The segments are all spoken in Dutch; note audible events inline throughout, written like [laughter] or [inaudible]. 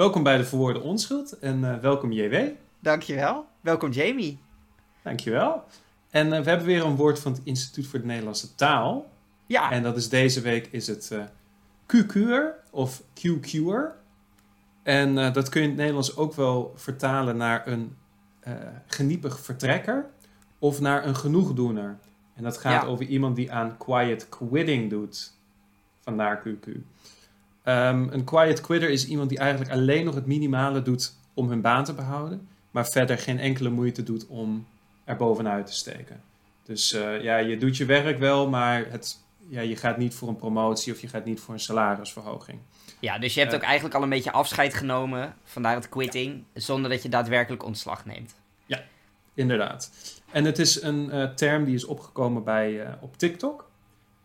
Welkom bij de Verwoorde Onschuld en uh, welkom JW. Dankjewel. Welkom Jamie. Dankjewel. En uh, we hebben weer een woord van het Instituut voor de Nederlandse Taal. Ja. En dat is deze week is het uh, QQ'er of QQ'er. En dat kun je in het Nederlands ook wel vertalen naar een geniepig vertrekker of naar een genoegdoener. En dat gaat over iemand die aan quiet quitting doet. Vandaar QQ. Um, een quiet quitter is iemand die eigenlijk alleen nog het minimale doet om hun baan te behouden, maar verder geen enkele moeite doet om er bovenuit te steken. Dus uh, ja, je doet je werk wel, maar het, ja, je gaat niet voor een promotie of je gaat niet voor een salarisverhoging. Ja, dus je hebt uh, ook eigenlijk al een beetje afscheid genomen, vandaar het quitting, ja. zonder dat je daadwerkelijk ontslag neemt. Ja, inderdaad. En het is een uh, term die is opgekomen bij, op TikTok.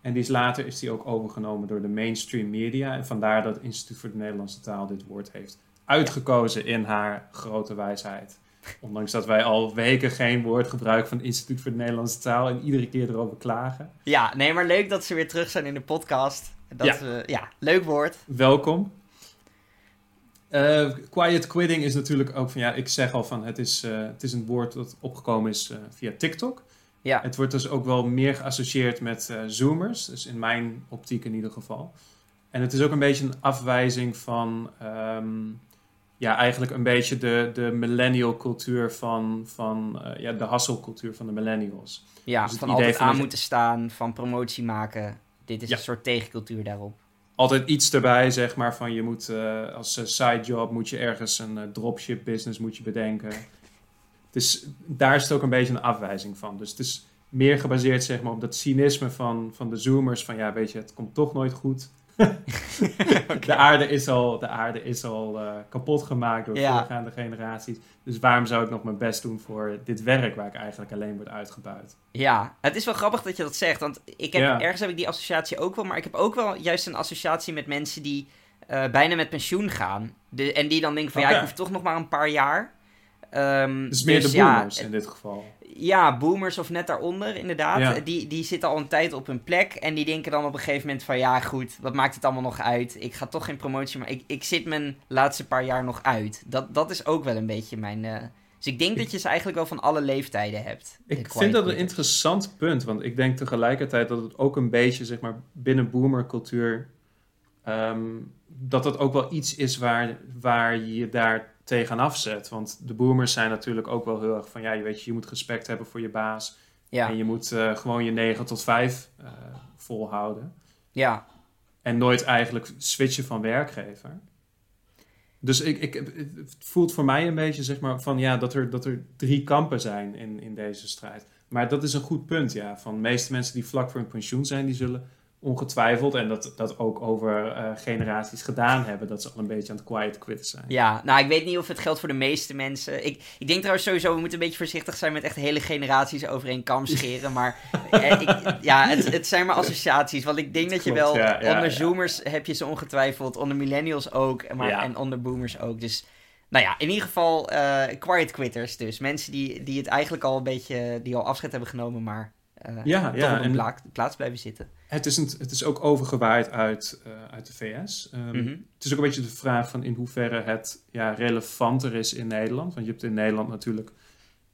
En die is later is die ook overgenomen door de mainstream media. En vandaar dat het Instituut voor de Nederlandse Taal dit woord heeft uitgekozen in haar grote wijsheid. Ondanks dat wij al weken geen woord gebruiken van het Instituut voor de Nederlandse Taal en iedere keer erover klagen. Ja, nee, maar leuk dat ze weer terug zijn in de podcast. Dat, ja. Uh, ja, leuk woord. Welkom. Uh, quiet quitting is natuurlijk ook van ja, ik zeg al van het is, uh, het is een woord dat opgekomen is via TikTok. Ja. Het wordt dus ook wel meer geassocieerd met uh, zoomers, dus in mijn optiek in ieder geval. En het is ook een beetje een afwijzing van, um, ja, eigenlijk een beetje de, de millennial cultuur van, van uh, ja, de hustle-cultuur van de millennials. Ja, dus van altijd van aan moeten staan, van promotie maken. Dit is ja. een soort tegencultuur daarop. Altijd iets erbij, zeg maar, van je moet uh, als sidejob moet je ergens een dropship business moet je bedenken. Dus daar is het ook een beetje een afwijzing van. Dus het is meer gebaseerd zeg maar, op dat cynisme van, van de zoomers. Van ja, weet je, het komt toch nooit goed. [laughs] okay. De aarde is al, de aarde is al uh, kapot gemaakt door ja. voorgaande generaties. Dus waarom zou ik nog mijn best doen voor dit werk waar ik eigenlijk alleen word uitgebuit? Ja, het is wel grappig dat je dat zegt. Want ik heb, ja. ergens heb ik die associatie ook wel. Maar ik heb ook wel juist een associatie met mensen die uh, bijna met pensioen gaan. De, en die dan denken van okay. ja, ik hoef toch nog maar een paar jaar. Um, dus meer dus, de boomers ja, in dit geval. Ja, boomers of net daaronder, inderdaad. Ja. Die, die zitten al een tijd op hun plek. En die denken dan op een gegeven moment van... Ja, goed, wat maakt het allemaal nog uit? Ik ga toch geen promotie, maar ik, ik zit mijn laatste paar jaar nog uit. Dat, dat is ook wel een beetje mijn... Uh... Dus ik denk ik, dat je ze eigenlijk wel van alle leeftijden hebt. Ik vind dat een interessant punt. Want ik denk tegelijkertijd dat het ook een beetje, zeg maar, binnen boomercultuur... Um, dat het ook wel iets is waar, waar je daar tegenaf zet. Want de boomers zijn natuurlijk ook wel heel erg van... ja, je weet je, je moet respect hebben voor je baas. Ja. En je moet uh, gewoon je 9 tot 5 uh, volhouden. Ja. En nooit eigenlijk switchen van werkgever. Dus ik, ik, het voelt voor mij een beetje zeg maar, van ja, dat er, dat er drie kampen zijn in, in deze strijd. Maar dat is een goed punt, ja. Van de meeste mensen die vlak voor hun pensioen zijn, die zullen ongetwijfeld, en dat, dat ook over uh, generaties gedaan hebben, dat ze al een beetje aan het quiet quit zijn. Ja, nou, ik weet niet of het geldt voor de meeste mensen. Ik, ik denk trouwens sowieso, we moeten een beetje voorzichtig zijn met echt hele generaties over één kam scheren. Maar [laughs] eh, ik, ja, het, het zijn maar associaties. Want ik denk dat, dat je wel, ja, ja, onder zoomers heb je ze ongetwijfeld, onder millennials ook, maar, en onder boomers ook. Dus nou ja, in ieder geval uh, quiet quitters dus. Mensen die, die het eigenlijk al een beetje, die al afscheid hebben genomen, maar ja, toch ja, een pla plaats blijven zitten. Het is, een, het is ook overgewaaid uit, uh, uit de VS. Um, mm -hmm. Het is ook een beetje de vraag van in hoeverre het ja, relevanter is in Nederland. Want je hebt in Nederland natuurlijk...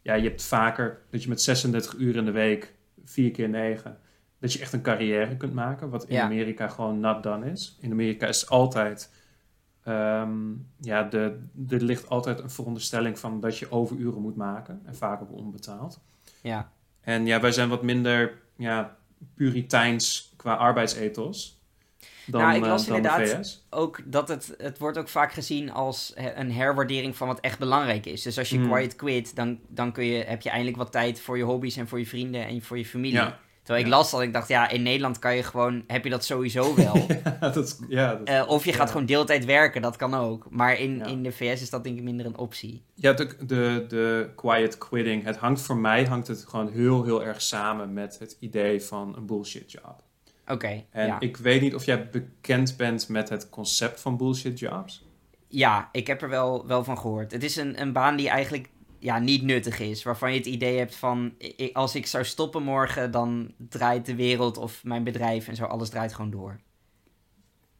Ja, je hebt vaker dat je met 36 uur in de week, 4 keer 9... dat je echt een carrière kunt maken. Wat in ja. Amerika gewoon not done is. In Amerika is altijd... Um, ja, de, er ligt altijd een veronderstelling van dat je overuren moet maken. En vaak ook onbetaald. Ja. En ja, wij zijn wat minder ja, puriteins qua arbeidsethos. Dan, nou, ik las uh, dan inderdaad ook dat het, het wordt ook vaak gezien als een herwaardering van wat echt belangrijk is. Dus als je mm. quiet quit, dan, dan kun je, heb je eindelijk wat tijd voor je hobby's en voor je vrienden en voor je familie. Ja. Terwijl ik las dat ik dacht, ja, in Nederland kan je gewoon, heb je dat sowieso [laughs] wel. ja, dat, ja, dat, Eh, of je gaat ja. gewoon deeltijd werken, dat kan ook. Maar in, in de VS is dat denk ik minder een optie. Ja, de, de, de quiet quitting. Het hangt voor mij hangt het gewoon heel, heel erg samen met het idee van een bullshit job. Oké, En ik weet niet of jij bekend bent met het concept van bullshit jobs. Ja, ik heb er wel, wel van gehoord. Het is een, een baan die eigenlijk ja, niet nuttig is. Waarvan je het idee hebt van... als ik zou stoppen morgen, dan draait de wereld of mijn bedrijf en zo... alles draait gewoon door.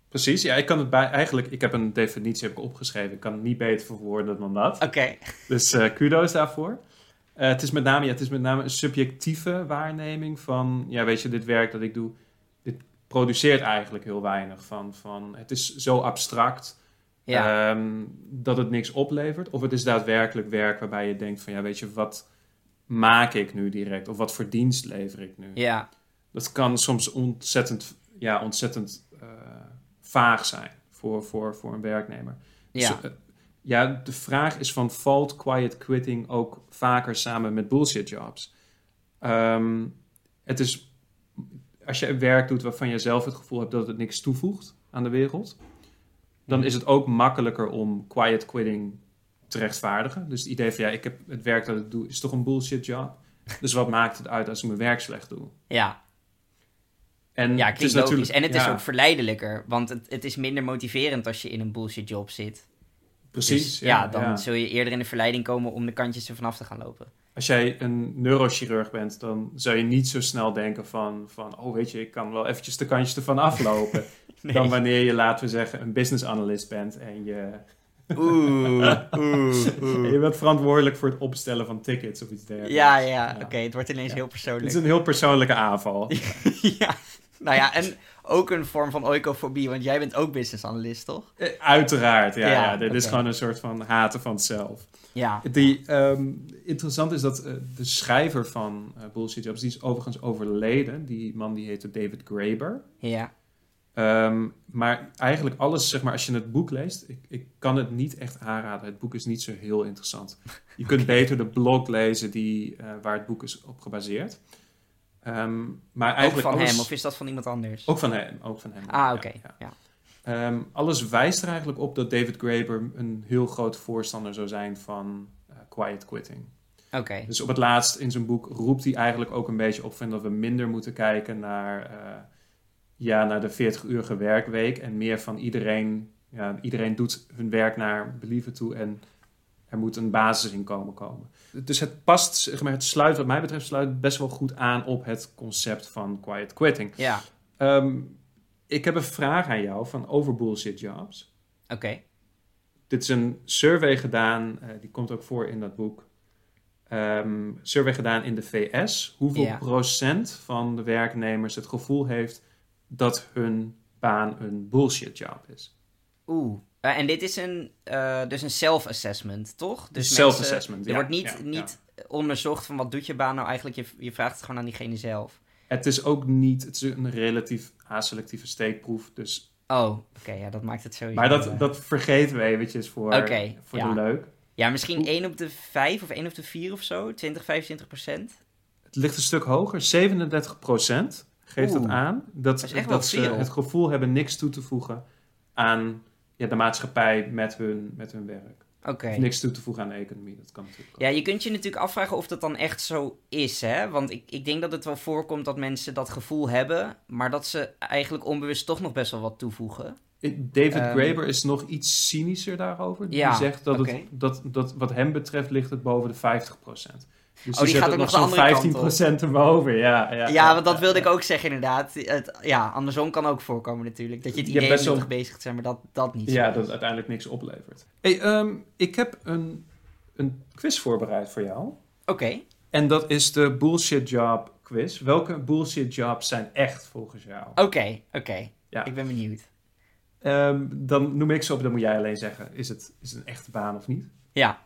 Precies, ja, ik kan het bij, eigenlijk, ik heb een definitie heb ik opgeschreven. Ik kan het niet beter verwoorden dan dat. Oké. Dus uh, kudo's daarvoor. Uh, het, is met name, ja, het is met name een subjectieve waarneming van, ja, weet je, dit werk dat ik doe, dit produceert eigenlijk heel weinig van. van het is zo abstract ja. um, dat het niks oplevert. Of het is daadwerkelijk werk waarbij je denkt van, ja, weet je, wat maak ik nu direct? Of wat voor dienst lever ik nu? Ja. Dat kan soms ontzettend, ja, ontzettend uh, vaag zijn voor, voor, voor een werknemer. Ja. Dus, uh, ja, de vraag is van valt quiet quitting ook vaker samen met bullshit jobs? Um, het is, als je werk doet waarvan je zelf het gevoel hebt dat het niks toevoegt aan de wereld, dan is het ook makkelijker om quiet quitting te rechtvaardigen. Dus het idee van ja, ik heb het werk dat ik doe is toch een bullshit job. Dus wat maakt het uit als ik mijn werk slecht doe? Ja. En ja, het is logisch. En het is ook verleidelijker, want het, het is minder motiverend als je in een bullshit job zit. Precies. Dus, ja, dan zul je eerder in de verleiding komen om de kantjes er vanaf te gaan lopen. Als jij een neurochirurg bent, dan zou je niet zo snel denken van, van oh weet je, ik kan wel eventjes de kantjes ervan aflopen. [laughs] Dan wanneer je, laten we zeggen, een business analyst bent en je... Oeh, oeh, oeh. Je bent verantwoordelijk voor het opstellen van tickets of iets dergelijks. Ja, ja, oké. het wordt ineens heel persoonlijk. Het is een heel persoonlijke aanval. [laughs] ja. Nou ja, en ook een vorm van oikofobie, want jij bent ook business analyst, toch? Eh, uiteraard, ja. ja, dit is gewoon een soort van haten van het zelf. Ja. Die, um, interessant is dat uh, de schrijver van uh, Bullshit Jobs, die is overigens overleden. Die man die heette David Graeber. Ja. Um, maar eigenlijk alles, zeg maar, als je het boek leest, ik, ik kan het niet echt aanraden. Het boek is niet zo heel interessant. Je kunt beter de blog lezen die, uh, waar het boek is op gebaseerd. Um, maar eigenlijk ook van alles... hem, of is dat van iemand anders? Ook van hem, ook van hem. Ah, oké. Okay. Ja, ja. um, alles wijst er eigenlijk op dat David Graeber een heel groot voorstander zou zijn van uh, quiet quitting. Oké. Okay. Dus op het laatst in zijn boek roept hij eigenlijk ook een beetje op van dat we minder moeten kijken naar, uh, ja, naar de 40-urige werkweek en meer van iedereen, ja, iedereen doet hun werk naar believen toe en er moet een basisinkomen komen. Dus het past, zeg maar, het sluit, wat mij betreft, sluit best wel goed aan op het concept van quiet quitting. Ja. Um, ik heb een vraag aan jou van over bullshit jobs. Oké. Okay. Dit is een survey gedaan, uh, die komt ook voor in dat boek. Um, survey gedaan in de VS. Hoeveel ja. procent van de werknemers het gevoel heeft dat hun baan een bullshit job is? Oeh. Uh, en dit is een, uh, dus een self-assessment, toch? Dus self-assessment, Er ja, wordt niet, ja, niet onderzocht van wat doet je baan nou eigenlijk. Je, je vraagt het gewoon aan diegene zelf. Het is ook niet, het is een relatief aselectieve steekproef, dus... Oh, oké, okay, ja, dat maakt het sowieso... Maar dat, dat vergeten we eventjes voor, okay, voor de leuk. Ja, misschien 1 op de 5 of 1 op de 4 of zo, 20, 25 procent. Het ligt een stuk hoger, 37 procent geeft Oeh, het aan. Dat, dat, dat ze het gevoel hebben niks toe te voegen aan ja, de maatschappij met hun, met hun werk. Oké. Okay. Niks toe te voegen aan de economie, dat kan natuurlijk ook. Ja, je kunt je natuurlijk afvragen of dat dan echt zo is, hè? Want ik, ik denk dat het wel voorkomt dat mensen dat gevoel hebben, maar dat ze eigenlijk onbewust toch nog best wel wat toevoegen. David um, Graeber is nog iets cynischer daarover. Die ja, zegt dat, okay. het, dat, dat wat hem betreft ligt het boven de 50 dus oh, die gaat ook nog de andere 15 procent erboven, ja, ja. Ja, want dat wilde ik ook zeggen inderdaad. Het, ja, andersom kan ook voorkomen natuurlijk. Dat je het idee hebt wel... bezig te zijn, maar dat, dat niet. Ja, dat het uiteindelijk niks oplevert. Hey, um, ik heb een, een quiz voorbereid voor jou. Oké. Okay. En dat is de bullshit job quiz. Welke bullshit jobs zijn echt volgens jou? Oké, okay, oké. Okay. Ja. Ik ben benieuwd. Um, dan noem ik ze op, dan moet jij alleen zeggen, is het, is het een echte baan of niet? Ja.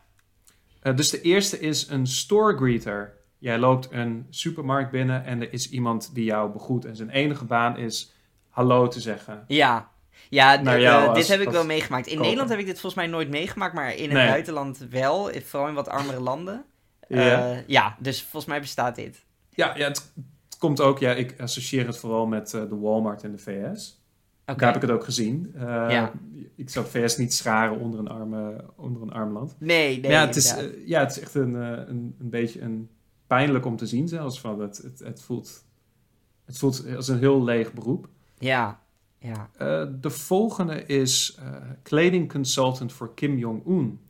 Uh, dus de eerste is een store greeter. Jij loopt een supermarkt binnen en er is iemand die jou begroet. En zijn enige baan is hallo te zeggen. Ja, ja uh, als- dit heb ik wel meegemaakt. In. Nederland heb ik dit volgens mij nooit meegemaakt, maar in het Nee. buitenland wel. Vooral in wat armere landen. Ja. Eh, ja, dus volgens mij bestaat dit. Ja, ja het, het komt ook, ja, ik associeer het vooral met eh, de Walmart in de VS. Oké. Daar heb ik het ook gezien. Uh, Ja. Ik zou VS niet scharen onder een, arme, onder een arm land. Nee, nee. Ja, het is, eh, ja, het is echt een, eh, een, een beetje een pijnlijk om te zien zelfs. Van het, het, het, voelt, het voelt als een heel leeg beroep. ja, ja. Eh, de volgende is eh, kleding consultant voor Kim Jong-un.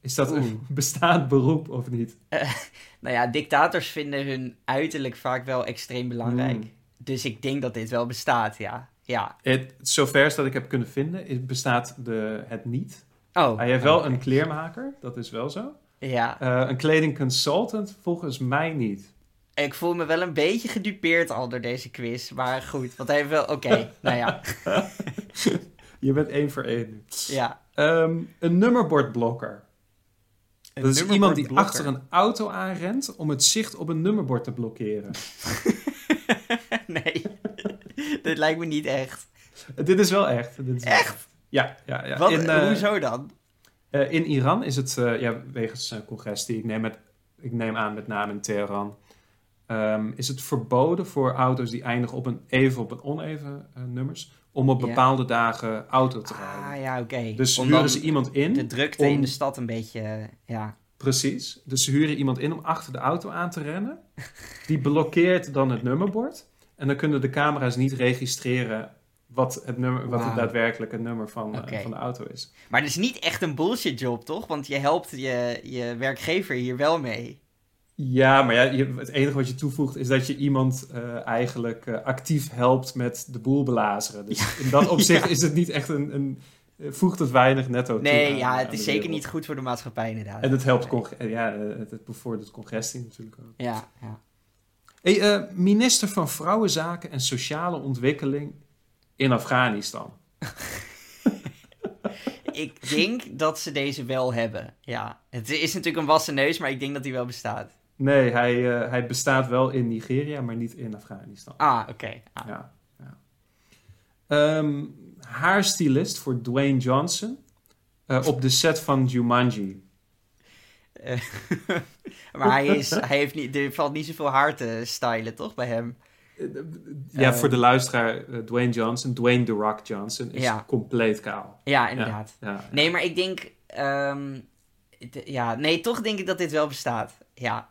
Is dat een [laughs] bestaand beroep of niet? [laughs] Nou ja, dictators vinden hun uiterlijk vaak wel extreem belangrijk. Mm. Dus ik denk dat dit wel bestaat, ja. Ja. Het, zover dat ik heb kunnen vinden, bestaat de, het niet. Oh. Hij heeft wel een kleermaker, dat is wel zo. Ja. Uh, een kledingconsultant volgens mij niet. Ik voel me wel een beetje gedupeerd al door deze quiz. Maar goed, want hij heeft wel... Oké, [laughs] nou ja. Je bent één voor één nu. Ja. Um, een nummerbordblokker. Een dat is iemand die achter een auto aanrent om het zicht op een nummerbord te blokkeren. [laughs] nee, [laughs] dit lijkt me niet echt. Dit is wel echt. Dit is echt? Ja, ja, ja. Wat, in, uh, hoezo dan? Uh, in Iran is het, uh, ja, wegens een congres die ik neem, met, ik neem aan met name in Teheran, um, is het verboden voor auto's die eindigen op een even op een oneven nummers, om op bepaalde dagen auto te rijden. Ah ja, oké. Dus om huren ze iemand in. De drukte in de stad een beetje, ja. Precies. Dus ze huren iemand in om achter de auto aan te rennen. Die blokkeert dan het nummerbord. En dan kunnen de camera's niet registreren wat het, nummer, wat het daadwerkelijk het nummer van, uh, van de auto is. Maar het is niet echt een bullshit job, toch? Want je helpt je, je werkgever hier wel mee. Ja, maar ja, je, het enige wat je toevoegt is dat je iemand uh, eigenlijk uh, actief helpt met de boel belazeren. Dus ja. in dat [laughs] opzicht ja. is het niet echt een, een voegt het weinig netto toe. Nee, ja, het is zeker niet goed voor de maatschappij inderdaad. En het helpt, nee. ja, het, bevordert congressie natuurlijk ook. Ja, ja. Hey, uh, minister van Vrouwenzaken en Sociale Ontwikkeling in Afghanistan. [laughs] ik denk dat ze deze wel hebben. Ja, het is natuurlijk een wassen neus, maar ik denk dat die wel bestaat. Nee, hij, uh, hij bestaat wel in Nigeria, maar niet in Afghanistan. Ah, oké. Okay. Ah. Ja, ja. Um, haarstylist voor Dwayne Johnson uh, op de set van Jumanji. Uh, [laughs] maar hij, is, hij heeft niet, er valt niet zoveel haar te stylen, toch, bij hem? Ja, voor de luisteraar, Dwayne Johnson, Dwayne The Rock Johnson, is ja. compleet kaal. Ja, inderdaad. Ja, ja, nee, maar ik denk... Um, ja, nee, toch denk ik dat dit wel bestaat. Ja.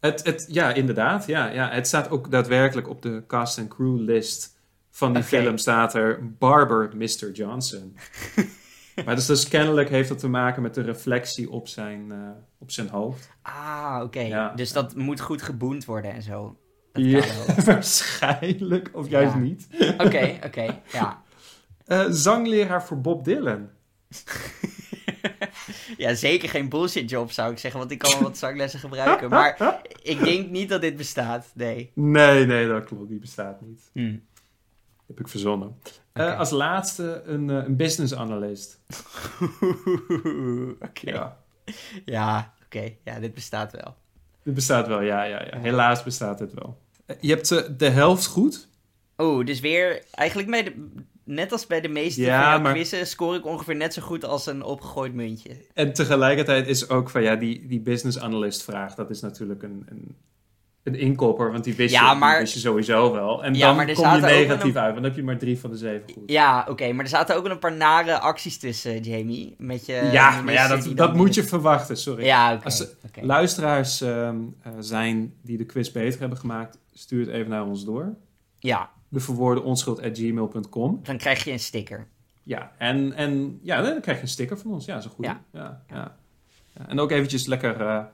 Het, het, ja, inderdaad. Ja, ja. Het staat ook daadwerkelijk op de cast and crew list van die okay. film staat er Barber Mr. Johnson. [laughs] maar dus, dus kennelijk heeft dat te maken met de reflectie op zijn, uh, op zijn hoofd. Ah, oké. Okay. Ja. Dus dat moet goed geboend worden en zo. Ja, [laughs] waarschijnlijk. Of juist ja. niet. Oké, oké. Okay, ja. Uh, [laughs] zangleraar voor Bob Dylan. [laughs] ja, zeker geen bullshit job zou ik zeggen, want ik kan wel wat zanglessen gebruiken. Maar ik denk niet dat dit bestaat, nee. Nee, nee, dat klopt. Die bestaat niet. Hmm. Heb ik verzonnen. Okay. Uh, als laatste een, uh, een business analyst. [laughs] Oké. Okay. Ja, ja oké. Okay. Ja, dit bestaat wel. Dit bestaat wel, ja, ja, ja. Helaas bestaat het wel. Je hebt uh, de helft goed. Oh, dus weer eigenlijk bij de, net als bij de meeste ja, maar... quizzen scoor ik ongeveer net zo goed als een opgegooid muntje. En tegelijkertijd is ook van ja, die, die business analyst vraag, dat is natuurlijk een, een, een inkopper, want die wist, ja, je, maar... die wist je sowieso wel. En ja, dan maar kom je negatief een... uit, want dan heb je maar drie van de zeven goed. Ja, oké, okay, maar er zaten ook een paar nare acties tussen, Jamie. Met je ja, maar ja, dat, dat moet je verwachten, sorry. Ja. Als okay. luisteraars uh, zijn die de quiz beter hebben gemaakt, stuur het even naar ons door. Ja. De verwoorden onschuld.gmail.com. Dan krijg je een sticker. Ja, en, en ja, dan krijg je een sticker van ons. Ja, zo goed. Ja. Ja, ja. ja. En ook eventjes lekker... Uh,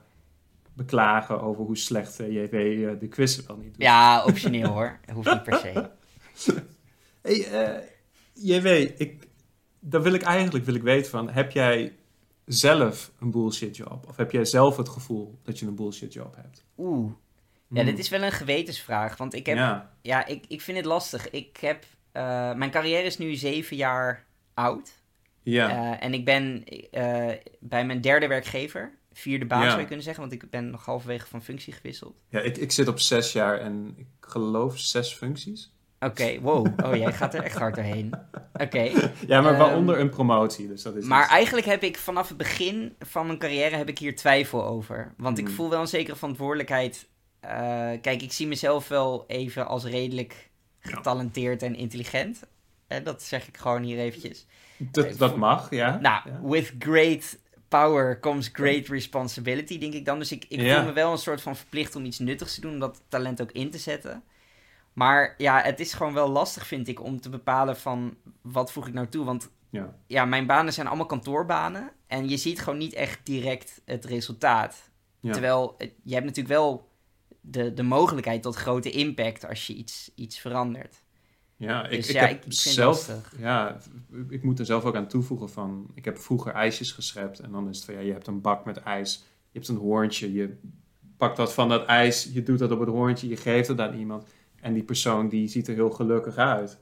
beklagen over hoe slecht uh, JW uh, de quiz wel niet doet. Ja, optioneel hoor. [laughs] Hoeft niet per se. hey, uh, JW, ik, dan wil ik eigenlijk wil ik weten van, heb jij zelf een bullshit job? Of heb jij zelf het gevoel dat je een bullshit job hebt? Oeh. Ja, hmm. dit is wel een gewetensvraag. Want ik heb... Ja, ja ik, ik vind het lastig. Ik heb... mijn carrière is nu zeven jaar oud. Ja. en ik ben bij mijn derde werkgever vierde baan ja. zou je kunnen zeggen, want ik ben nog halverwege van functie gewisseld. Ja, ik, ik zit op zes jaar en ik geloof zes functies. Oké, okay, wow. Oh, jij gaat er echt hard doorheen. Oké. Okay. [laughs] Ja, maar waaronder um, een promotie, dus dat is... Maar eigenlijk heb ik vanaf het begin van mijn carrière heb ik hier twijfel over. Want Hmm. ik voel wel een zekere verantwoordelijkheid. Uh, kijk, ik zie mezelf wel even als redelijk getalenteerd en intelligent. Uh, dat zeg ik gewoon hier eventjes. Dat, dat mag, ja. Nou, ja. with great power comes great responsibility, denk ik dan. Dus ik, ik Ja. voel me wel een soort van verplicht om iets nuttigs te doen, om dat talent ook in te zetten. Maar ja, het is gewoon wel lastig, vind ik, om te bepalen van wat voeg ik nou toe. Want Ja. ja, mijn banen zijn allemaal kantoorbanen. En je ziet gewoon niet echt direct het resultaat. Ja. Terwijl het- je hebt natuurlijk wel de, de mogelijkheid tot grote impact als je iets, iets verandert. Ja, ik, dus ik heb zelf, ja, ik moet er zelf ook aan toevoegen van, ik heb vroeger ijsjes geschept en dan is het van, ja, je hebt een bak met ijs, je hebt een hoorntje, je pakt wat van dat ijs, je doet dat op het hoorntje, je geeft het aan iemand en die persoon die ziet er heel gelukkig uit.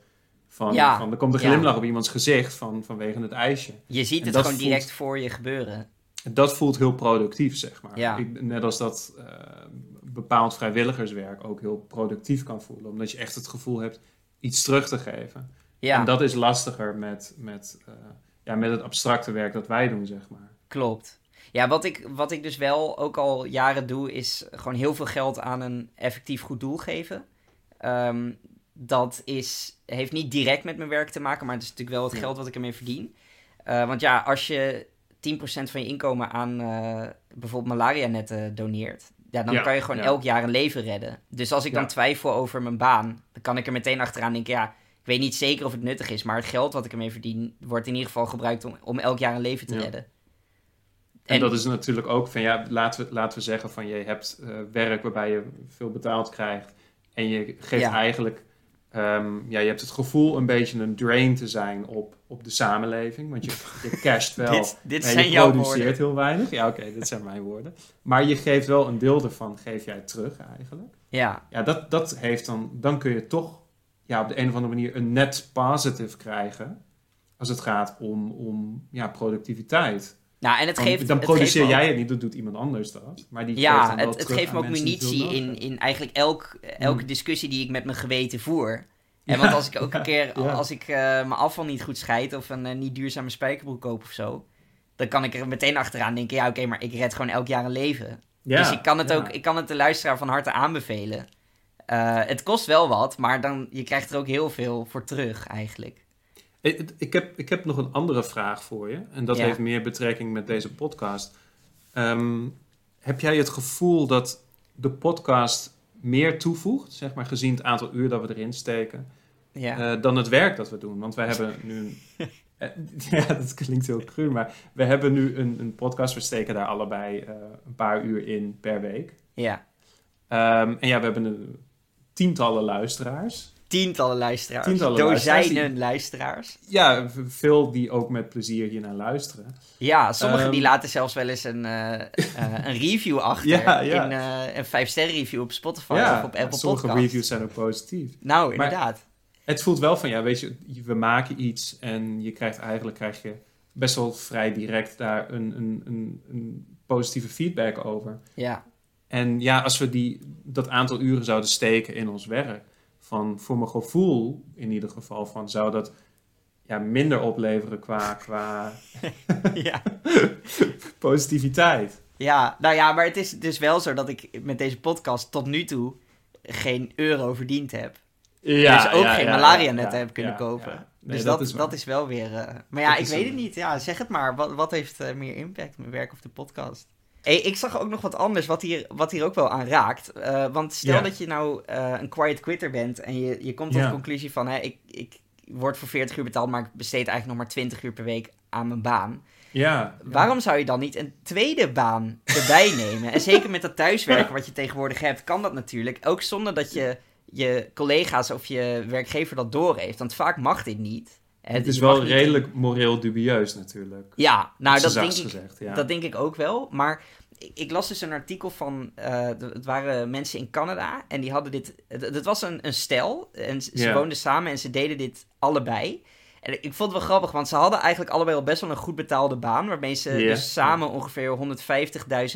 Van, ja, van er komt een glimlach op iemands gezicht van, vanwege het ijsje. Je ziet het gewoon direct voor je gebeuren. Dat voelt heel productief, zeg maar. Ja. Ik, net als dat uh, bepaald vrijwilligerswerk ook heel productief kan voelen. Omdat je echt het gevoel hebt iets terug te geven. Ja. En dat is lastiger met, met, uh, ja, met het abstracte werk dat wij doen, zeg maar. Klopt. Ja, wat ik, wat ik dus wel ook al jaren doe, is gewoon heel veel geld aan een effectief goed doel geven. Um, dat is, heeft niet direct met mijn werk te maken, maar het is natuurlijk wel het geld wat ik ermee verdien. Uh, want ja, als je 10% van je inkomen aan uh, bijvoorbeeld malaria-netten doneert, ja, dan kan je gewoon elk jaar een leven redden. Dus als ik dan twijfel over mijn baan, dan kan ik er meteen achteraan denken, ja, ik weet niet zeker of het nuttig is, maar het geld wat ik ermee verdien, wordt in ieder geval gebruikt om, om elk jaar een leven te redden. En, dat is natuurlijk ook van, ja, laten we, laten we zeggen van, je hebt uh, werk waarbij je veel betaald krijgt en je geeft eigenlijk Um, ja, je hebt het gevoel een beetje een drain te zijn op, op de samenleving. Want je, je casht [laughs] wel. dit, dit zijn je produceert heel weinig. Ja, oké, dit zijn mijn woorden. Maar je geeft wel een deel ervan, geef jij terug eigenlijk. Ja. Ja, dat, dat heeft dan, dan kun je toch ja, op de een of andere manier een net positive krijgen. Als het gaat om, om ja, productiviteit. Nou, en het geeft, dan produceer jij het niet, dan doet iemand anders dat. Maar die ja, geeft het, het geeft me ook munitie in, in eigenlijk elk, elke discussie die ik met mijn geweten voer. En want als ik ook een keer, als ik uh, mijn afval niet goed scheid of een uh, niet duurzame spijkerbroek koop of zo, dan kan ik er meteen achteraan denken, ja oké, maar ik red gewoon elk jaar een leven. dus ik kan het ook, ik kan het de luisteraar van harte aanbevelen. Uh, het kost wel wat, maar dan, je krijgt er ook heel veel voor terug eigenlijk. Ik, ik, heb, ik heb nog een andere vraag voor je. En dat heeft meer betrekking met deze podcast. Um, heb jij het gevoel dat de podcast meer toevoegt, zeg maar, gezien het aantal uur dat we erin steken, ja. uh, dan het werk dat we doen? Want wij hebben nu. [laughs] Eh, [laughs] ja, dat klinkt heel cru, maar we hebben nu een, een podcast. We steken daar allebei uh, een paar uur in per week. Ja. Um, en ja, we hebben een, tientallen luisteraars tientallen luisteraars. Tientallen dozijnen luisteraars, Ja, veel die ook met plezier hier naar luisteren. Ja, sommigen die ehm, laten zelfs wel eens een, uh, een review [laughs] achter. ja, ja. In, uh, een review op Spotify ja, of op Apple sommige Sommige reviews zijn ook positief. Nou, inderdaad. het voelt wel van, ja, weet je, we maken iets en je krijgt eigenlijk krijg je best wel vrij direct daar een, een, een, een positieve feedback over. Ja. En ja, als we die, dat aantal uren zouden steken in ons werk, van voor mijn gevoel in ieder geval van zou dat ja, minder opleveren qua, qua [laughs] ja. [laughs] positiviteit. Ja, nou ja, maar het is dus wel zo dat ik met deze podcast tot nu toe geen euro verdiend heb. Ja, dus ook geen malaria-netten heb kunnen kopen. dus dat, is, dat is wel weer... Uh... Maar ja, ik weet het niet. Ja, zeg het maar. Wat, wat heeft uh, meer impact, mijn werk of de podcast? Hey, ik zag ook nog wat anders wat hier, wat hier ook wel aan raakt. Uh, want stel dat je nou uh, een quiet quitter bent en je, je komt tot de conclusie van... Hè, ik, ik word voor 40 uur betaald, maar ik besteed eigenlijk nog maar 20 uur per week aan mijn baan. Ja, Waarom zou je dan niet een tweede baan erbij [laughs] nemen? En zeker met dat thuiswerken wat je tegenwoordig hebt, kan dat natuurlijk. Ook zonder dat je je collega's of je werkgever dat doorheeft. Want vaak mag dit niet. Het is wel redelijk moreel dubieus natuurlijk. Ja, nou dat denk, ik, ja. dat denk ik ook wel. Maar ik, ik las dus een artikel van, uh, het waren mensen in Canada en die hadden dit, het, was een, een stel en ze woonden samen en ze deden dit allebei. En ik vond het wel grappig, want ze hadden eigenlijk allebei al best wel een goed betaalde baan, waarmee ze dus samen ongeveer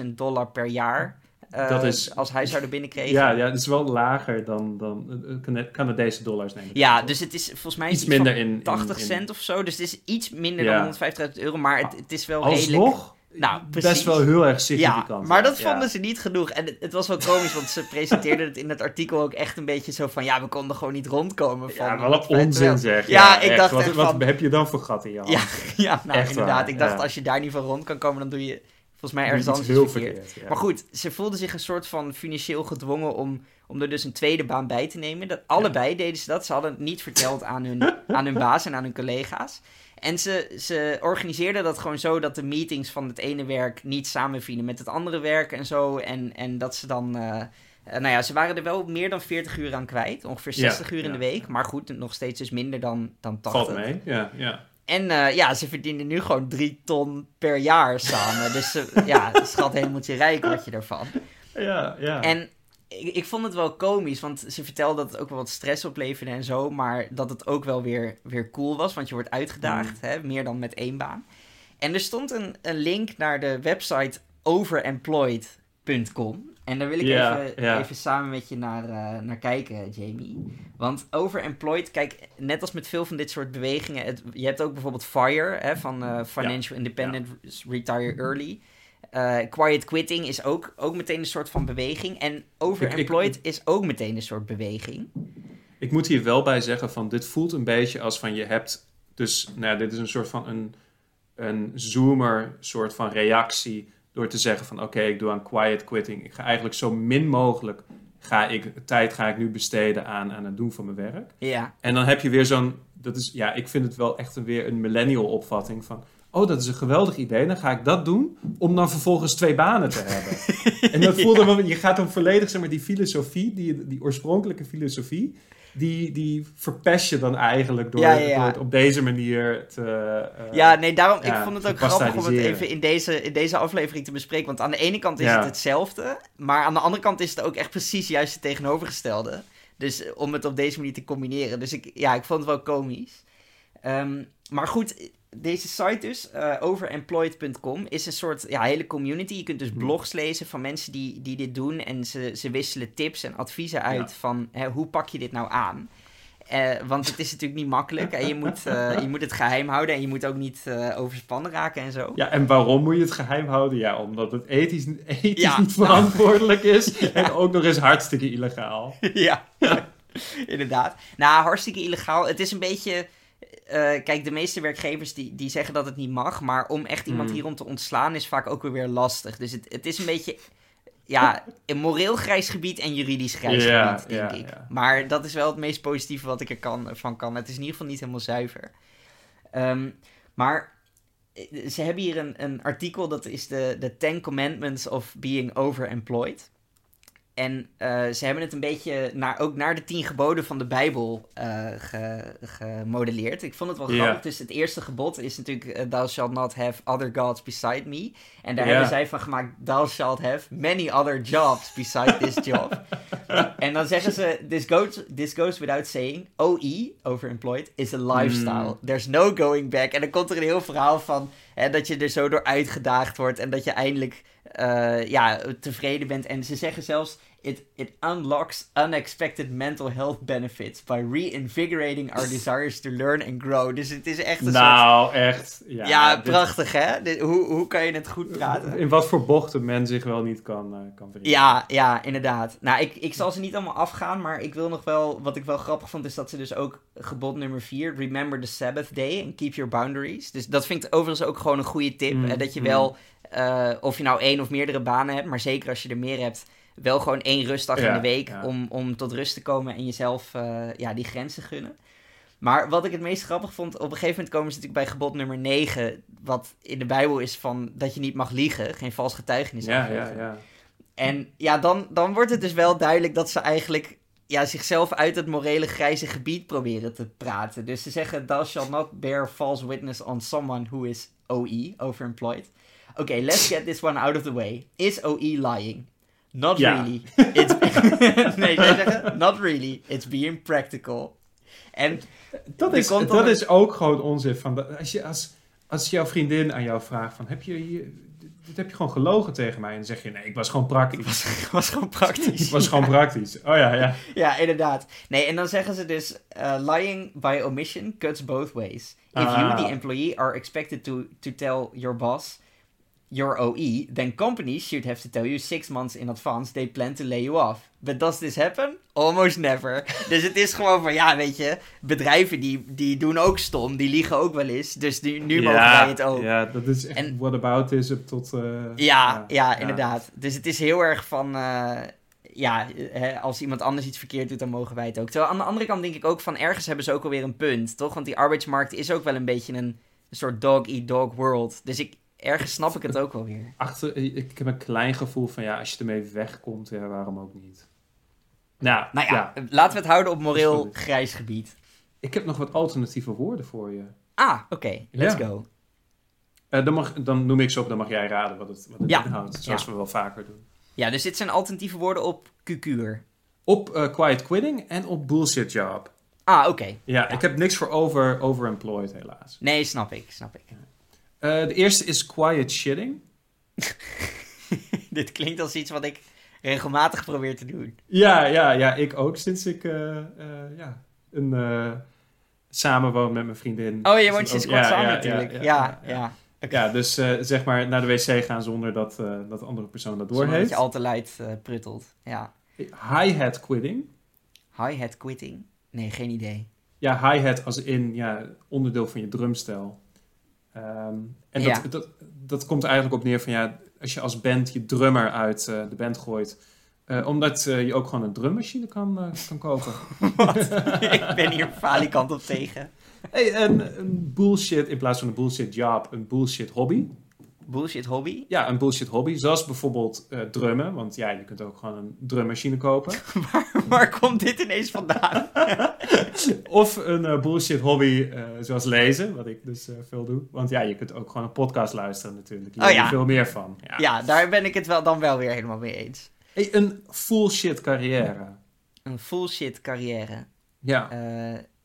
150.000 dollar per jaar uh, dat is, als hij zou er binnenkregen. Ja, ja, het is wel lager dan, dan uh, Canadese dollars nemen. Ja, dus het is volgens mij iets minder in 80 cent of zo. Dus het is iets minder dan 150.000 euro, maar het, het is wel Alsnog, redelijk... Nou, precies. Best wel heel erg significant. Ja, maar dat vonden ze niet genoeg. En het, het, was wel komisch, want ze [laughs] presenteerden het in het artikel ook echt een beetje zo van... Ja, we konden gewoon niet rondkomen. Van, ja, wel een onzin zeg. Ja, ik dacht wat, wat heb je dan voor gat in je hand? Ja, [laughs] ja nou echt inderdaad. Ik dacht, als je daar niet van rond kan komen, dan doe je volgens mij ergens anders heel verkeerd. Maar goed, ze voelden zich een soort van financieel gedwongen om, om er dus een tweede baan bij te nemen. Dat, allebei deden ze dat. Ze hadden het niet verteld aan hun, [laughs] aan hun baas en aan hun collega's. En ze, ze organiseerden dat gewoon zo dat de meetings van het ene werk niet samenvielen met het andere werk en zo. En, en dat ze dan. Uh, nou ja, ze waren er wel meer dan 40 uur aan kwijt. Ongeveer 60 uur in de week. Maar goed, nog steeds dus minder dan, dan 80. Valt mee, ja. ja. En ja, ze verdienen nu gewoon 3 ton per jaar samen. dus [laughs] ja, schat helemaal rijk word je ervan. Ja, ja. En ik, ik, vond het wel komisch, want ze vertelde dat het ook wel wat stress opleverde en zo. Maar dat het ook wel weer, weer cool was, want je wordt uitgedaagd, mm. hè, meer dan met één baan. En er stond een, een link naar de website overemployed.com. En daar wil ik even, even samen met je naar, uh, naar kijken, Jamie. Want overemployed, kijk, net als met veel van dit soort bewegingen. Het, je hebt ook bijvoorbeeld FIRE, hè, van uh, Financial Independent Retire Early. Uh, quiet quitting is ook, ook meteen een soort van beweging. En overemployed is ook meteen een soort beweging. Ik moet hier wel bij zeggen van dit voelt een beetje als van je hebt... Dus nou ja, dit is een soort van een, een zoomer soort van reactie... door te zeggen van oké, ik doe aan quiet quitting. Ik ga eigenlijk zo min mogelijk ga ik, tijd ga ik nu besteden aan, aan het doen van mijn werk. Ja. En dan heb je weer zo'n... Dat is, ja, ik vind het wel echt een, weer een millennial opvatting van oh, dat is een geweldig idee, dan ga ik dat doen, om dan vervolgens twee banen te hebben. en dat voelde ja. je gaat dan volledig, zeg maar, die filosofie, die, die oorspronkelijke filosofie, die, die verpest je dan eigenlijk door, door het op deze manier te. Uh, ja, nee, daarom. ik vond het ook grappig om het even in deze, in deze aflevering te bespreken. Want aan de ene kant is het hetzelfde, maar aan de andere kant is het ook echt precies juist het tegenovergestelde. Dus om het op deze manier te combineren. Dus ik, ja, ik vond het wel komisch. Um, maar goed, deze site dus, uh, overemployed.com, is een soort ja, hele community. Je kunt dus hmm. blogs lezen van mensen die, die dit doen. En ze, ze wisselen tips en adviezen uit van hè, hoe pak je dit nou aan. Uh, want het is natuurlijk niet makkelijk. En je [laughs] moet, uh, je moet het geheim houden en je moet ook niet overspannen raken en zo. Ja, en waarom moet je het geheim houden? Ja, omdat het ethisch, ethisch niet verantwoordelijk [laughs] is. En ook nog eens hartstikke illegaal. [laughs] ja, inderdaad. Nou, hartstikke illegaal. Het is een beetje uh, kijk, de meeste werkgevers die, die zeggen dat het niet mag. Maar om echt iemand mm. hierom te ontslaan is vaak ook weer lastig. Dus het, het is een beetje ja, een moreel grijs gebied en juridisch grijs gebied, denk ik. Maar dat is wel het meest positieve wat ik er kan, van kan. Het is in ieder geval niet helemaal zuiver. Um, maar eh, ze hebben hier een, een artikel, dat is de, de Ten Commandments of Being Overemployed. En uh, ze hebben het een beetje naar, ook naar de tien geboden van de Bijbel uh, gemodelleerd. Ik vond het wel grappig. Dus het eerste gebod is natuurlijk... Uh, Thou shalt not have other gods beside me. En daar hebben zij van gemaakt... Thou shalt have many other jobs beside this job. [laughs] en dan zeggen ze... This goes, this goes without saying... OE, overemployed, is a lifestyle. Mm. There's no going back. En dan komt er een heel verhaal van... Hè, dat je er zo door uitgedaagd wordt. En dat je eindelijk ja, tevreden bent. En ze zeggen zelfs: it, it unlocks unexpected mental health benefits by reinvigorating our [laughs] desires to learn and grow. Dus het is echt een nou, echt. Ja, ja prachtig hè? hoe, hoe kan je het goed praten? In wat voor bochten men zich wel niet kan, uh, kan Ja, ja, inderdaad. Nou, ik, ik zal ze niet allemaal afgaan, maar ik wil nog wel, wat ik wel grappig vond, is dat ze dus ook gebod nummer 4, remember the Sabbath day and keep your boundaries. Dus dat vind ik overigens ook gewoon een goede tip. Mm, dat je mm. wel uh, of je nou één of meerdere banen hebt, maar zeker als je er meer hebt, wel gewoon één rustdag in de week om, om tot rust te komen en jezelf uh, ja, die grenzen gunnen. Maar wat ik het meest grappig vond, op een gegeven moment komen ze natuurlijk bij gebod nummer 9, wat in de Bijbel is van dat je niet mag liegen, geen vals getuigenis ja, ja, ja. En ja, dan, dan wordt het dus wel duidelijk dat ze eigenlijk ja, zichzelf uit het morele grijze gebied proberen te praten. Dus ze zeggen, thou shall not bear false witness on someone who is OE, overemployed. Okay, let's get this one out of the way. Is OE lying? Not really. It's [laughs] nee, zij zeggen, not really. It's being practical. En dat is, dat is ook gewoon onzin. Van als, je, als, als jouw vriendin aan jou vraagt van, heb je hier... Dit heb je gewoon gelogen tegen mij. En dan zeg je, nee, ik was gewoon praktisch. Ik was, [laughs] was gewoon praktisch. ik was gewoon praktisch. [laughs] Oh ja, ja. Ja, inderdaad. Nee, en dan zeggen ze dus, uh, lying by omission cuts both ways. If you, ah. the employee, are expected to, to tell your boss your OE, then companies should have to tell you six months in advance they plan to lay you off. But does this happen? Almost never. [laughs] dus het is gewoon van, ja, weet je, bedrijven die, die doen ook stom, die liegen ook wel eens. Dus nu, nu mogen wij het ook. Ja, dat is echt en, what about is het tot... Uh, ja, ja, inderdaad. Dus het is heel erg van... Uh, ja, hè, als iemand anders iets verkeerd doet, dan mogen wij het ook. Terwijl aan de andere kant denk ik ook van ergens hebben ze ook alweer een punt, toch? Want die arbeidsmarkt is ook wel een beetje een, een soort dog-eat-dog world. Dus ik, ergens snap ik het ook wel weer. Achter, ik heb een klein gevoel van ja, als je ermee wegkomt, ja, waarom ook niet? Nou, nou ja, laten we het houden op moreel grijs gebied. Ik heb nog wat alternatieve woorden voor je. Ah, oké. Let's go. Uh, dan, mag, dan noem ik ze op, dan mag jij raden wat het, wat het inhoudt. Zoals we wel vaker doen. Ja, dus dit zijn alternatieve woorden op QQ'er. Op uh, quiet quitting en op bullshit job. Ah, oké. Ja, ik heb niks voor over, overemployed helaas. Nee, snap ik, snap ik. Uh, de eerste is quiet shitting. [laughs] Dit klinkt als iets wat ik regelmatig probeer te doen. Ja, ja, ja ik ook sinds ik uh, ja, een, samenwoon met mijn vriendin. Oh, je woont sinds kort samen natuurlijk. Ja, ja. ja, ja. dus zeg maar naar de wc gaan zonder dat, dat andere persoon dat doorheeft. Dat je al te luid pruttelt, ja. Hi-hat quitting. Hi-hat quitting? Nee, geen idee. Ja, hi-hat als in ja, onderdeel van je drumstel. Um, en dat, dat, dat komt eigenlijk op neer van ja, als je als band je drummer uit uh, de band gooit. Uh, omdat uh, je ook gewoon een drummachine kan, kan kopen. [laughs] Wat? Ik ben hier falikant op tegen. Hey, een, een bullshit, in plaats van een bullshit job, een bullshit hobby. Bullshit hobby? Ja, een bullshit hobby. Zoals bijvoorbeeld uh, drummen. Want ja, je kunt ook gewoon een drummachine kopen. [laughs] waar, waar komt dit ineens vandaan? [laughs] of een uh, bullshit hobby uh, zoals lezen. Wat ik dus veel doe. Want ja, je kunt ook gewoon een podcast luisteren natuurlijk. Je oh, ja. veel meer van. Ja. ja. daar ben ik het wel, dan wel weer helemaal mee eens. Hey, een full shit carrière. Een full shit carrière. Ja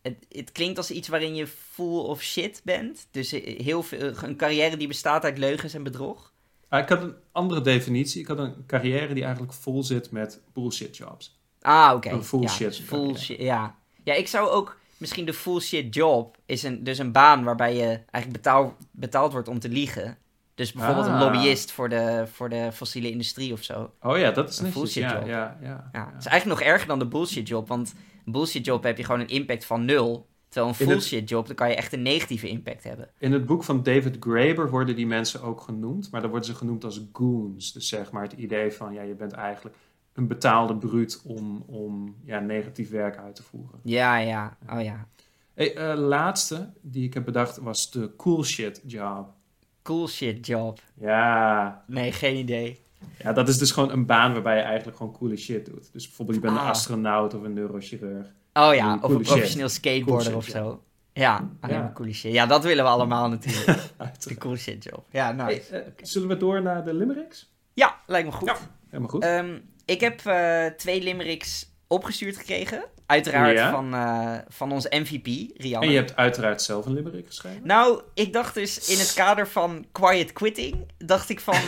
het, het, klinkt als iets waarin je full of shit bent. Dus heel veel, een carrière die bestaat uit leugens en bedrog. Ah, ik had een andere definitie. Ik had een carrière die eigenlijk vol zit met bullshit jobs. Ah, oké. Een full shit. Dus full shit. Ja. ja, ik zou ook misschien de full shit job is een, dus een baan waarbij je eigenlijk betaal, betaald wordt om te liegen. Dus bijvoorbeeld een ah. lobbyist voor de, voor de fossiele industrie of zo. Oh ja, dat is een bullshit job. Ja, ja, ja, Het is eigenlijk nog erger dan de bullshit job, want een bullshit job heb je gewoon een impact van nul. Terwijl een bullshit job, dan kan je echt een negatieve impact hebben. In het boek van David Graeber worden die mensen ook genoemd, maar dan worden ze genoemd als goons. Dus zeg maar het idee van, ja, je bent eigenlijk een betaalde bruut om, om ja, negatief werk uit te voeren. Ja, ja, oh ja. Hey, uh, laatste die ik heb bedacht was de cool shit job. Cool shit job. Ja. Nee, geen idee. Ja, dat is dus gewoon een baan waarbij je eigenlijk gewoon coole shit doet. Dus bijvoorbeeld je bent een ah. astronaut of een neurochirurg. Oh ja, of een professioneel skateboarder of zo. Ja, alleen ja. coole shit. Ja, dat willen we allemaal natuurlijk. [laughs] de cool shit job. Ja, nice. Hey, uh, Zullen we door naar de limericks? Ja, lijkt me goed. Ja, helemaal goed. Um, ik heb uh, twee limericks opgestuurd gekregen. Uiteraard van, uh, van onze MVP, Rianne. En je hebt uiteraard zelf een limerick geschreven? Nou, ik dacht dus in het kader van quiet quitting... dacht ik van,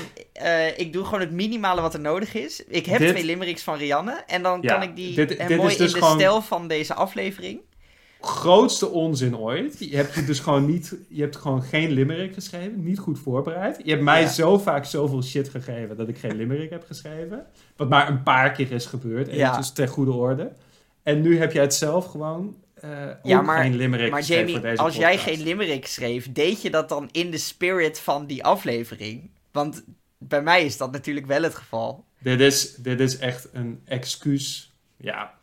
uh, [laughs] ik doe gewoon het minimale wat er nodig is. Ik heb twee limericks van Rianne... en dan kan ik die dit, dit mooi dus in de stijl van deze aflevering... Grootste onzin ooit. Je hebt dus gewoon niet, je hebt gewoon geen limerick geschreven, niet goed voorbereid. Je hebt mij ja. zo vaak zoveel shit gegeven dat ik geen limerick heb geschreven. Wat maar een paar keer is gebeurd, en ja. dus ter goede orde. En nu heb jij het zelf gewoon uh, ja, maar, geen limerick maar Jamie, voor deze als jij geen limerick schreef, deed je dat dan in de spirit van die aflevering? Want bij mij is dat natuurlijk wel het geval. Dit is, dit is echt een excuus. Ja,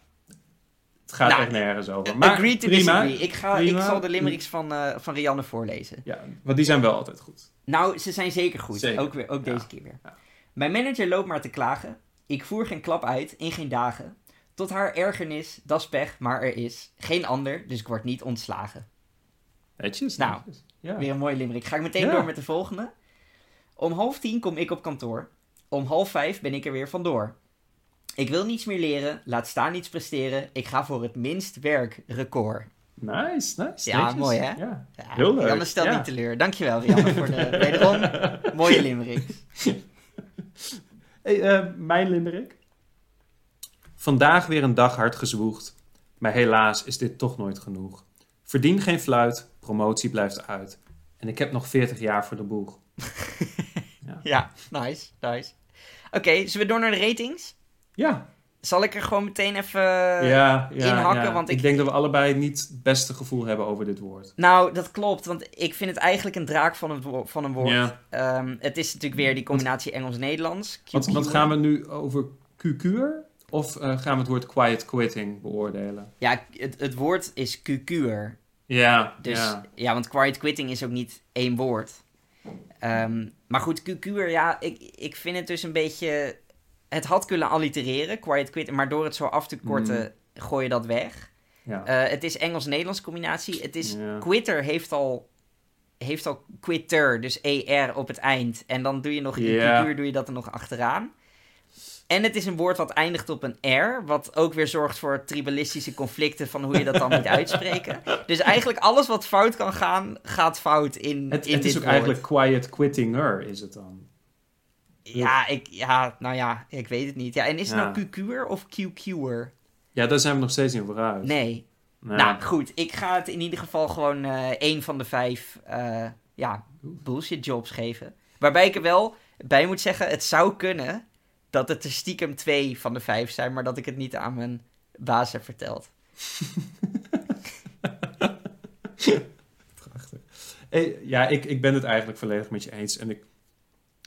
het gaat nou, echt nergens over. Maar agree to prima, disagree. Ik, ga, ik zal de limericks van, uh, van Rianne voorlezen. Ja, want die zijn wel altijd goed. Nou, ze zijn zeker goed. Zeker. Ook, weer, ook deze keer weer. Ja. Mijn manager loopt maar te klagen. Ik voer geen klap uit in geen dagen. Tot haar ergernis, dat is pech, maar er is geen ander, dus ik word niet ontslagen. Netjes. Nou, Ja. weer een mooie limerick. Ga ik meteen ja. door met de volgende. Om half tien kom ik op kantoor. Om half vijf ben ik er weer vandoor. Ik wil niets meer leren, laat staan niets presteren. Ik ga voor het minst werk record. Nice, nice. Ja, netjes. mooi hè? Ja, heel leuk. Rianne stelt niet teleur. Dankjewel Rianne voor de [laughs] wederom mooie limerick. Hey, uh, mijn limerick. Vandaag weer een dag hard gezwoegd. Maar helaas is dit toch nooit genoeg. Verdien geen fluit, promotie blijft uit. En ik heb nog 40 jaar voor de boeg. [laughs] ja. ja, nice, nice. Oké, okay, zullen we door naar de ratings? Ja. Zal ik er gewoon meteen even ja, ja, inhakken? Ja. Want ik... ik... denk dat we allebei niet het beste gevoel hebben over dit woord. Nou, dat klopt. Want ik vind het eigenlijk een draak van, wo van een woord. Um, het is natuurlijk weer die combinatie Engels-Nederlands. Wat, wat gaan we nu over QQ'er? Of uh, gaan we het woord quiet quitting beoordelen? Ja, het, het woord is QQ'er. Ja, dus, ja. ja. want quiet quitting is ook niet één woord. Um, maar goed, QQ'er, ja, ik, ik vind het dus een beetje het had kunnen allitereren, quiet quit, maar door het zo af te korten, mm. gooi je dat weg. Ja. Uh, het is Engels-Nederlands combinatie. Het is, Quitter heeft al, heeft al quitter, dus ER op het eind. En dan doe je nog, in yeah. doe je dat er nog achteraan. En het is een woord wat eindigt op een R, wat ook weer zorgt voor tribalistische conflicten van hoe je dat dan moet [laughs] uitspreken. Dus eigenlijk alles wat fout kan gaan, gaat fout in Het, in het is ook eigenlijk quiet quittinger, is het dan? Ja, ik, ja, nou ja, ik weet het niet. Ja, en is het nou QQ'er of QQ'er? Ja, daar zijn we nog steeds in vooruit. Nee. Nou, goed. Ik ga het in ieder geval gewoon uh, één van de vijf uh, ja, bullshit jobs geven. Waarbij ik er wel bij moet zeggen, het zou kunnen dat het er stiekem twee van de vijf zijn, maar dat ik het niet aan mijn baas heb verteld. [laughs] Prachtig. Hey, ja, ik, ik ben het eigenlijk volledig met je eens. En ik,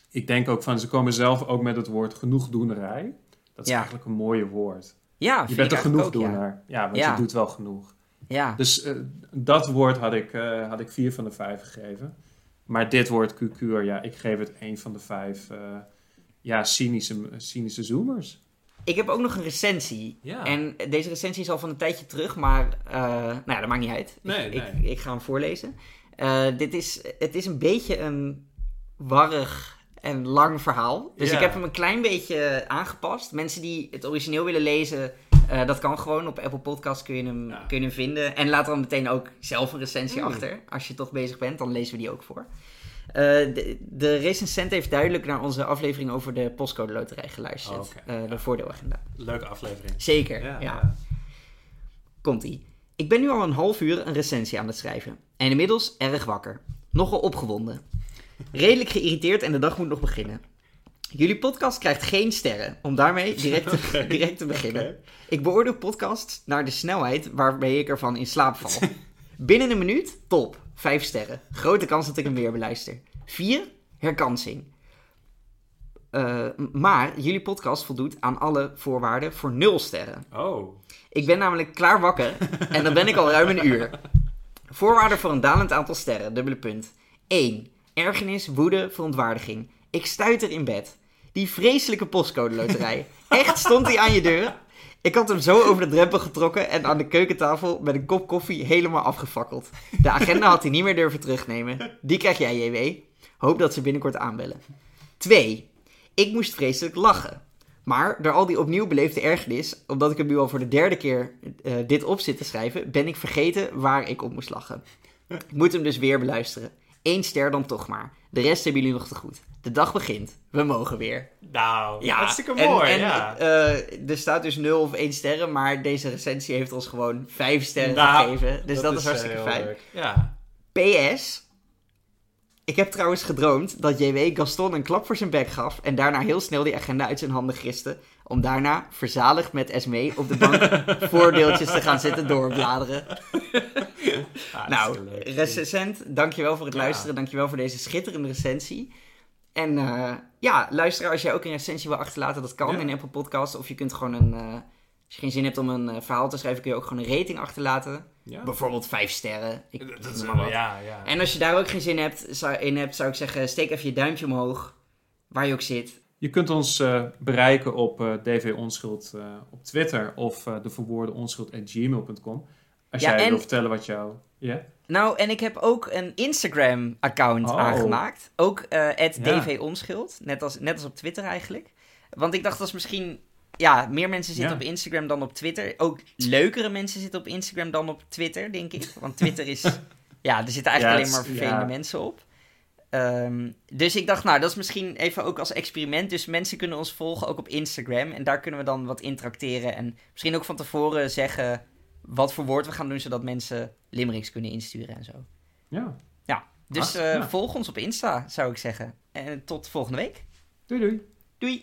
ik denk ook van, ze komen zelf ook met het woord genoegdoenerij. Dat is eigenlijk een mooie woord. Ja, je bent een genoegdoener. Ja. ja, want je doet wel genoeg. Ja. Dus uh, dat woord had ik, uh, had ik vier van de vijf gegeven. Maar dit woord QQ'er, ja, ik geef het één van de vijf. Uh, ja, cynische, cynische zoomers. Ik heb ook nog een recensie. Ja. En deze recensie is al van een tijdje terug, maar uh, nou ja, dat maakt niet uit. Nee, ik, nee. Ik, ik, ga hem voorlezen. Uh, dit is, het is een beetje een warrig en lang verhaal. Dus ik heb hem een klein beetje aangepast. Mensen die het origineel willen lezen, uh, dat kan gewoon. Op Apple Podcast kun je hem, ja. kun je hem vinden. En laat dan meteen ook zelf een recensie mm. achter. Als je toch bezig bent, dan lezen we die ook voor. Uh, de, de recensent heeft duidelijk naar onze aflevering over de postcode loterij geluisterd. Oh, okay. uh, de voordeelagenda. Leuke aflevering. Zeker, ja. ja. Komt-ie. Ik ben nu al een half uur een recensie aan het schrijven. En inmiddels erg wakker. Nogal opgewonden. Redelijk geïrriteerd en de dag moet nog beginnen. Jullie podcast krijgt geen sterren, om daarmee direct te, [laughs] okay. direct te beginnen. Okay. Ik beoordeel podcasts naar de snelheid waarmee ik ervan in slaap val. Binnen een minuut, top. Vijf sterren. Grote kans dat ik hem weer beluister. Vier, herkansing. Uh, maar jullie podcast voldoet aan alle voorwaarden voor nul sterren. Oh. Ik ben namelijk klaar wakker en dan ben ik al ruim een uur. Voorwaarden voor een dalend aantal sterren, dubbele punt. 1. Ergernis, woede, verontwaardiging. Ik stuiter in bed. Die vreselijke postcode loterij. Echt stond hij aan je deur? Ik had hem zo over de drempel getrokken en aan de keukentafel met een kop koffie helemaal afgefakkeld. De agenda had hij niet meer durven terugnemen. Die krijg jij, JW. Hoop dat ze binnenkort aanbellen. 2. Ik moest vreselijk lachen. Maar door al die opnieuw beleefde ergernis, omdat ik hem nu al voor de derde keer uh, dit op zit te schrijven, ben ik vergeten waar ik op moest lachen. Ik moet hem dus weer beluisteren. Eén ster dan toch maar. De rest hebben jullie nog te goed. De dag begint. We mogen weer. Nou, ja, hartstikke mooi. En, ja. Uh, er staat dus 0 of 1 sterren, maar deze recensie heeft ons gewoon 5 sterren nou, gegeven. Dus dat, dat is, is hartstikke fijn. Leuk. Ja. PS. Ik heb trouwens gedroomd dat JW Gaston een klap voor zijn bek gaf en daarna heel snel die agenda uit zijn handen griste. Om daarna verzaligd met Esme op de bank [laughs] voordeeltjes te gaan zitten doorbladeren. [laughs] Ah, nou, recensent, dankjewel voor het ja. luisteren. Dankjewel voor deze schitterende recensie. En uh, ja, luister als jij ook een recensie wil achterlaten, dat kan ja. in Apple Podcast. Of je kunt gewoon een, uh, als je geen zin hebt om een uh, verhaal te schrijven, kun je ook gewoon een rating achterlaten. Ja. Bijvoorbeeld vijf sterren. Ik, dat is maar ja, ja. En als je daar ook geen zin hebt, zou, in hebt, zou ik zeggen, steek even je duimpje omhoog, waar je ook zit. Je kunt ons bereiken op DV Onschuld op Twitter of de verwoorde onschuld.gmail.com. Als jij en... wil vertellen wat jou... Ja? Nou, en ik heb ook een Instagram-account oh. aangemaakt. Ook uh, @dvonschuld, net als, net als op Twitter eigenlijk. Want ik dacht, dat is misschien... Ja, meer mensen zitten ja. op Instagram dan op Twitter. Ook leukere mensen zitten op Instagram dan op Twitter, denk ik. Want Twitter is... [laughs] ja, er zitten eigenlijk ja, alleen maar vervelende ja. mensen op. Um, dus ik dacht, nou, dat is misschien even ook als experiment. Dus mensen kunnen ons volgen ook op Instagram. En daar kunnen we dan wat interacteren. En misschien ook van tevoren zeggen wat voor woord we gaan doen, zodat mensen limericks kunnen insturen en zo. Ja. Ja, dus uh, ja. volg ons op Insta, zou ik zeggen. En tot volgende week. Doei doei. Doei.